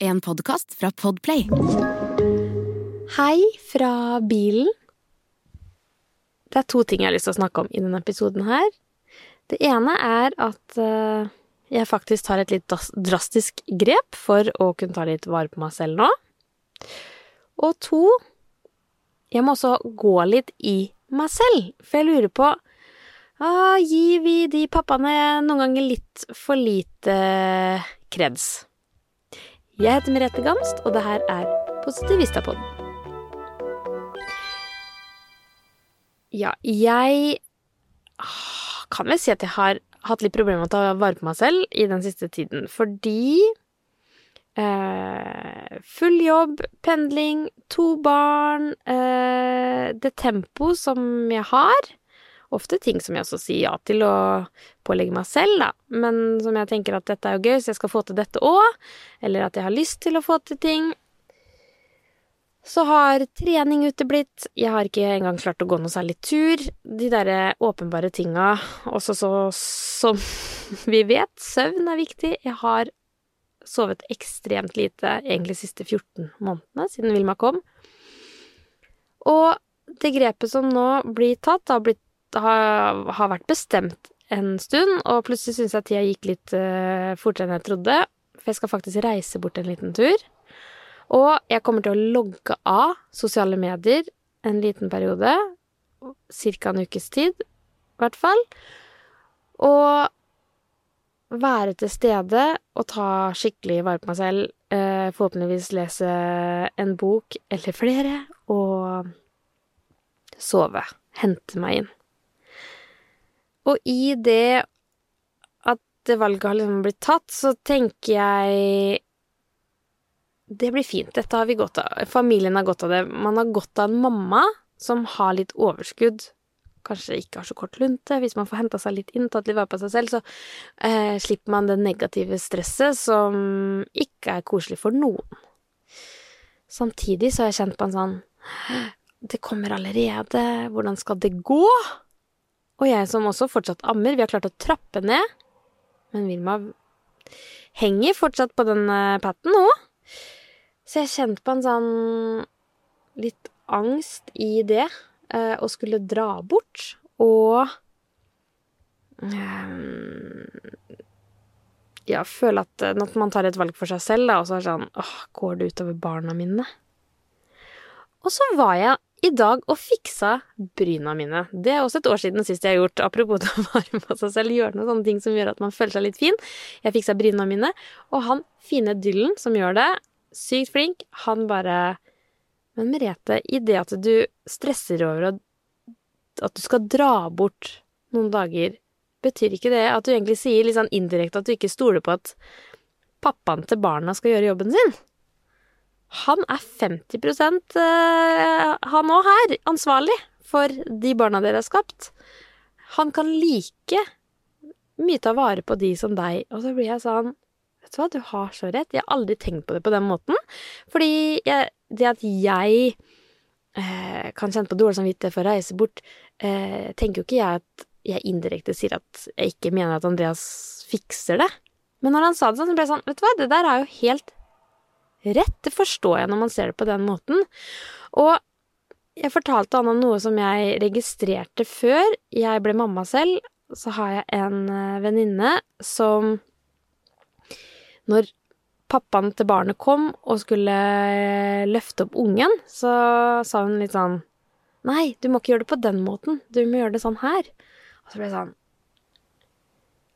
En podkast fra Podplay. Hei fra bilen. Det er to ting jeg har lyst til å snakke om i denne episoden her. Det ene er at eh, jeg faktisk tar et litt drastisk grep for å kunne ta litt vare på meg selv nå. Og to, jeg må også gå litt i meg selv, for jeg lurer på ah, Gir vi de pappaene noen ganger litt for lite kreds? Jeg heter Merete Gamst, og det her er Positivistapodden. Ja, jeg kan vel si at jeg har hatt litt problemer med å ta vare på meg selv i den siste tiden, fordi eh, full jobb, pendling, to barn, eh, det tempo som jeg har Ofte ting som jeg også sier ja til å pålegge meg selv, da, men som jeg tenker at dette er jo gøy, så jeg skal få til dette òg, eller at jeg har lyst til å få til ting. Så har trening uteblitt, jeg har ikke engang klart å gå noe særlig tur. De derre åpenbare tinga, også så som vi vet, søvn er viktig. Jeg har sovet ekstremt lite egentlig de siste 14 månedene siden Vilma kom. Og det grepet som nå blir tatt, har, blitt, har, har vært bestemt en stund, og plutselig syns jeg tida gikk litt uh, fortere enn jeg trodde. For jeg skal faktisk reise bort en liten tur. Og jeg kommer til å logge av sosiale medier en liten periode. Cirka en ukes tid, i hvert fall. Og være til stede og ta skikkelig vare på meg selv. Eh, forhåpentligvis lese en bok eller flere, og sove. Hente meg inn. Og i det at det valget har liksom blitt tatt, så tenker jeg det blir fint. Dette har vi godt av. Familien har godt av det. Man har godt av en mamma som har litt overskudd. Kanskje ikke har så kort lunte. Hvis man får henta seg litt inn, tatt litt vare på seg selv, så eh, slipper man det negative stresset som ikke er koselig for noen. Samtidig så har jeg kjent på en sånn Det kommer allerede. Hvordan skal det gå? Og jeg som også fortsatt ammer, vi har klart å trappe ned. Men Vilma henger fortsatt på den eh, patten nå. Så jeg kjente på en sånn litt angst i det, eh, å skulle dra bort, og eh, Ja, føle at når man tar et valg for seg selv, da, og så er det sånn åh, går det utover barna mine? Og så var jeg i dag og fiksa bryna mine. Det er også et år siden sist jeg har gjort, apropos å varme på seg selv, gjøre noen sånne ting som gjør at man føler seg litt fin. Jeg fiksa bryna mine, og han fine Dyllen som gjør det, sykt flink, han bare Men Merete, i det at du stresser over at du skal dra bort noen dager, betyr ikke det at du egentlig sier litt sånn indirekte at du ikke stoler på at pappaen til barna skal gjøre jobben sin? Han er 50 eh, han òg her, ansvarlig for de barna dere har skapt. Han kan like mye ta vare på de som deg. Og så blir jeg sånn Vet du hva, du har så rett. Jeg har aldri tenkt på det på den måten. Fordi jeg, det at jeg eh, kan kjenne på dårlig samvittighet for å reise bort, eh, tenker jo ikke jeg at jeg indirekte sier at jeg ikke mener at Andreas fikser det. Men når han sa det sånn, så ble jeg sånn Vet du hva, det der er jo helt rett. Det forstår jeg når man ser det på den måten. Og jeg fortalte han om noe som jeg registrerte før jeg ble mamma selv. Så har jeg en eh, venninne som Når pappaen til barnet kom og skulle løfte opp ungen, så sa hun litt sånn Nei, du må ikke gjøre det på den måten. Du må gjøre det sånn her. Og så ble jeg sånn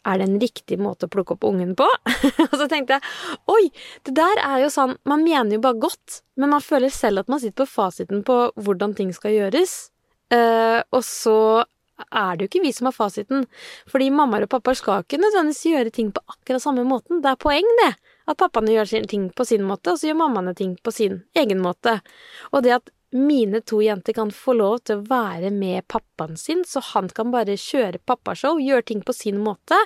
er det en riktig måte å plukke opp ungen på? og så tenkte jeg oi, det der er jo sånn Man mener jo bare godt, men man føler selv at man sitter på fasiten på hvordan ting skal gjøres. Uh, og så er det jo ikke vi som har fasiten. Fordi mammaer og pappaer skal ikke nødvendigvis gjøre ting på akkurat samme måten. Det er poeng, det. At pappaene gjør ting på sin måte, og så gjør mammaene ting på sin egen måte. Og det at mine to jenter kan få lov til å være med pappaen sin, så han kan bare kjøre pappashow, gjøre ting på sin måte.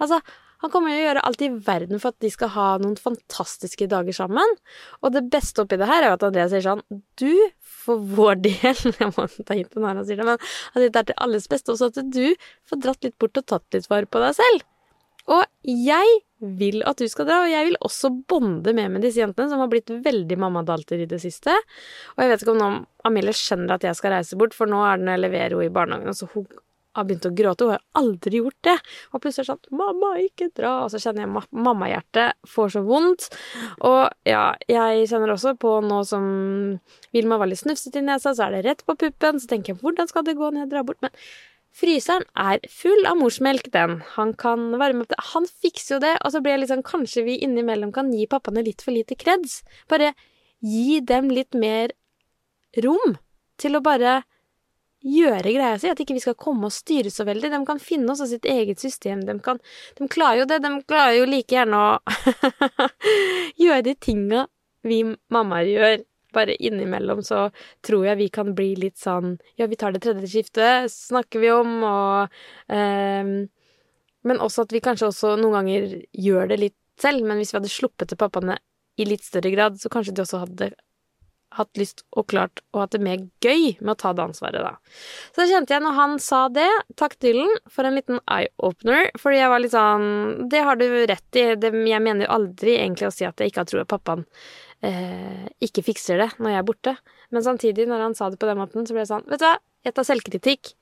Altså, han kommer jo å gjøre alt i verden for at de skal ha noen fantastiske dager sammen. Og det beste oppi det her er jo at Andreas sier sånn Du, for vår del Jeg må ta hint når han sier det, men at dette er til alles beste også at du får dratt litt bort og tatt litt vare på deg selv. Og jeg vil at du skal dra, og jeg vil også bonde med med disse jentene, som har blitt veldig mammadalter i det siste. Og jeg vet ikke om nå Amelie skjønner at jeg skal reise bort, for nå er det når jeg leverer henne i barnehagen, og så hun har begynt å gråte. Hun har aldri gjort det. Og plutselig er det sånn 'Mamma, ikke dra!' Og så kjenner jeg ma mammahjertet får så vondt. Og ja, jeg kjenner også på nå som Vilma var litt snufsete i nesa, så er det rett på puppen. Så tenker jeg 'Hvordan skal det gå når jeg drar bort?' Men fryseren er full av morsmelk, den. Han kan varme opp det. Han fikser jo det. Og så blir jeg litt sånn Kanskje vi innimellom kan gi pappaene litt for lite kreds? Bare gi dem litt mer rom til å bare gjøre greia si, at ikke vi skal komme og styre så veldig. De kan finne oss og sitt eget system. De, kan, de klarer jo det. De klarer jo like gjerne å gjøre de tinga vi mammaer gjør. Bare innimellom så tror jeg vi kan bli litt sånn Ja, vi tar det tredje skiftet, snakker vi om, og eh, Men også at vi kanskje også noen ganger gjør det litt selv. Men hvis vi hadde sluppet til pappaene i litt større grad, så kanskje de også hadde hatt lyst og klart og hatt det mer gøy med å ta det ansvaret, da. Så kjente jeg når han sa det, takk Dylan for en liten eye-opener, fordi jeg var litt sånn Det har du rett i, jeg mener jo aldri egentlig å si at jeg ikke har tro på pappaen eh, ikke fikser det når jeg er borte, men samtidig, når han sa det på den måten, så ble jeg sånn Vet du hva, jeg tar selvkritikk.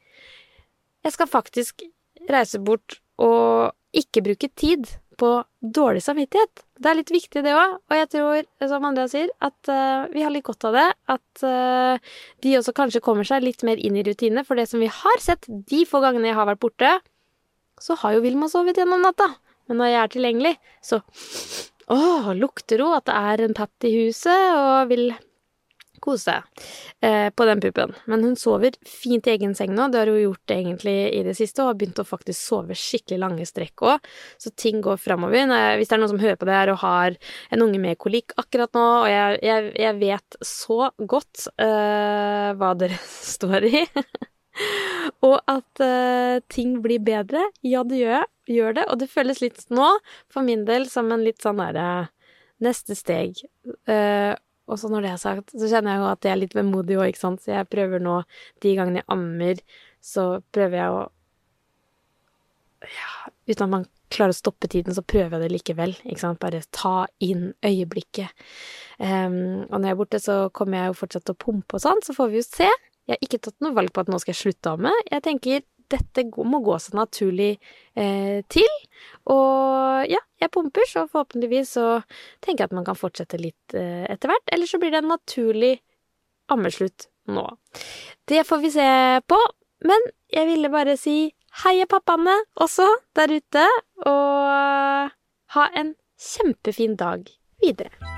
Jeg skal faktisk reise bort og ikke bruke tid på dårlig samvittighet. Det er litt viktig, det òg. Og jeg tror, som Andrea sier, at uh, vi har litt godt av det. At uh, de også kanskje kommer seg litt mer inn i rutine. For det som vi har sett de få gangene jeg har vært borte, så har jo Vilma sovet gjennom natta. Men når jeg er tilgjengelig, så Å, lukter hun at det er en patt i huset, og vil kose seg eh, på den puppen. Men hun sover fint i egen seng nå, det har hun gjort egentlig i det siste, og har begynt å faktisk sove skikkelig lange strekk òg, så ting går framover. Hvis det er noen som hører på det her og har en unge med kolikk akkurat nå, og jeg, jeg, jeg vet så godt eh, hva dere står i og at eh, ting blir bedre. Ja, det gjør, gjør, det, og det føles litt nå, for min del, som en litt sånn derre neste steg. Uh, og så når det er sagt, så kjenner jeg jo at jeg er litt vemodig òg, ikke sant, så jeg prøver nå, de gangene jeg ammer, så prøver jeg å Ja, uten at man klarer å stoppe tiden, så prøver jeg det likevel, ikke sant, bare ta inn øyeblikket. Um, og når jeg er borte, så kommer jeg jo fortsatt til å pumpe og sånn, så får vi jo se. Jeg har ikke tatt noe valg på at nå skal jeg slutte å amme. Jeg tenker dette må gå så naturlig eh, til. Og ja, jeg pumper, så forhåpentligvis så tenker jeg at man kan fortsette litt eh, etter hvert. Eller så blir det en naturlig ammeslutt nå. Det får vi se på. Men jeg ville bare si heie pappaene også der ute, og ha en kjempefin dag videre.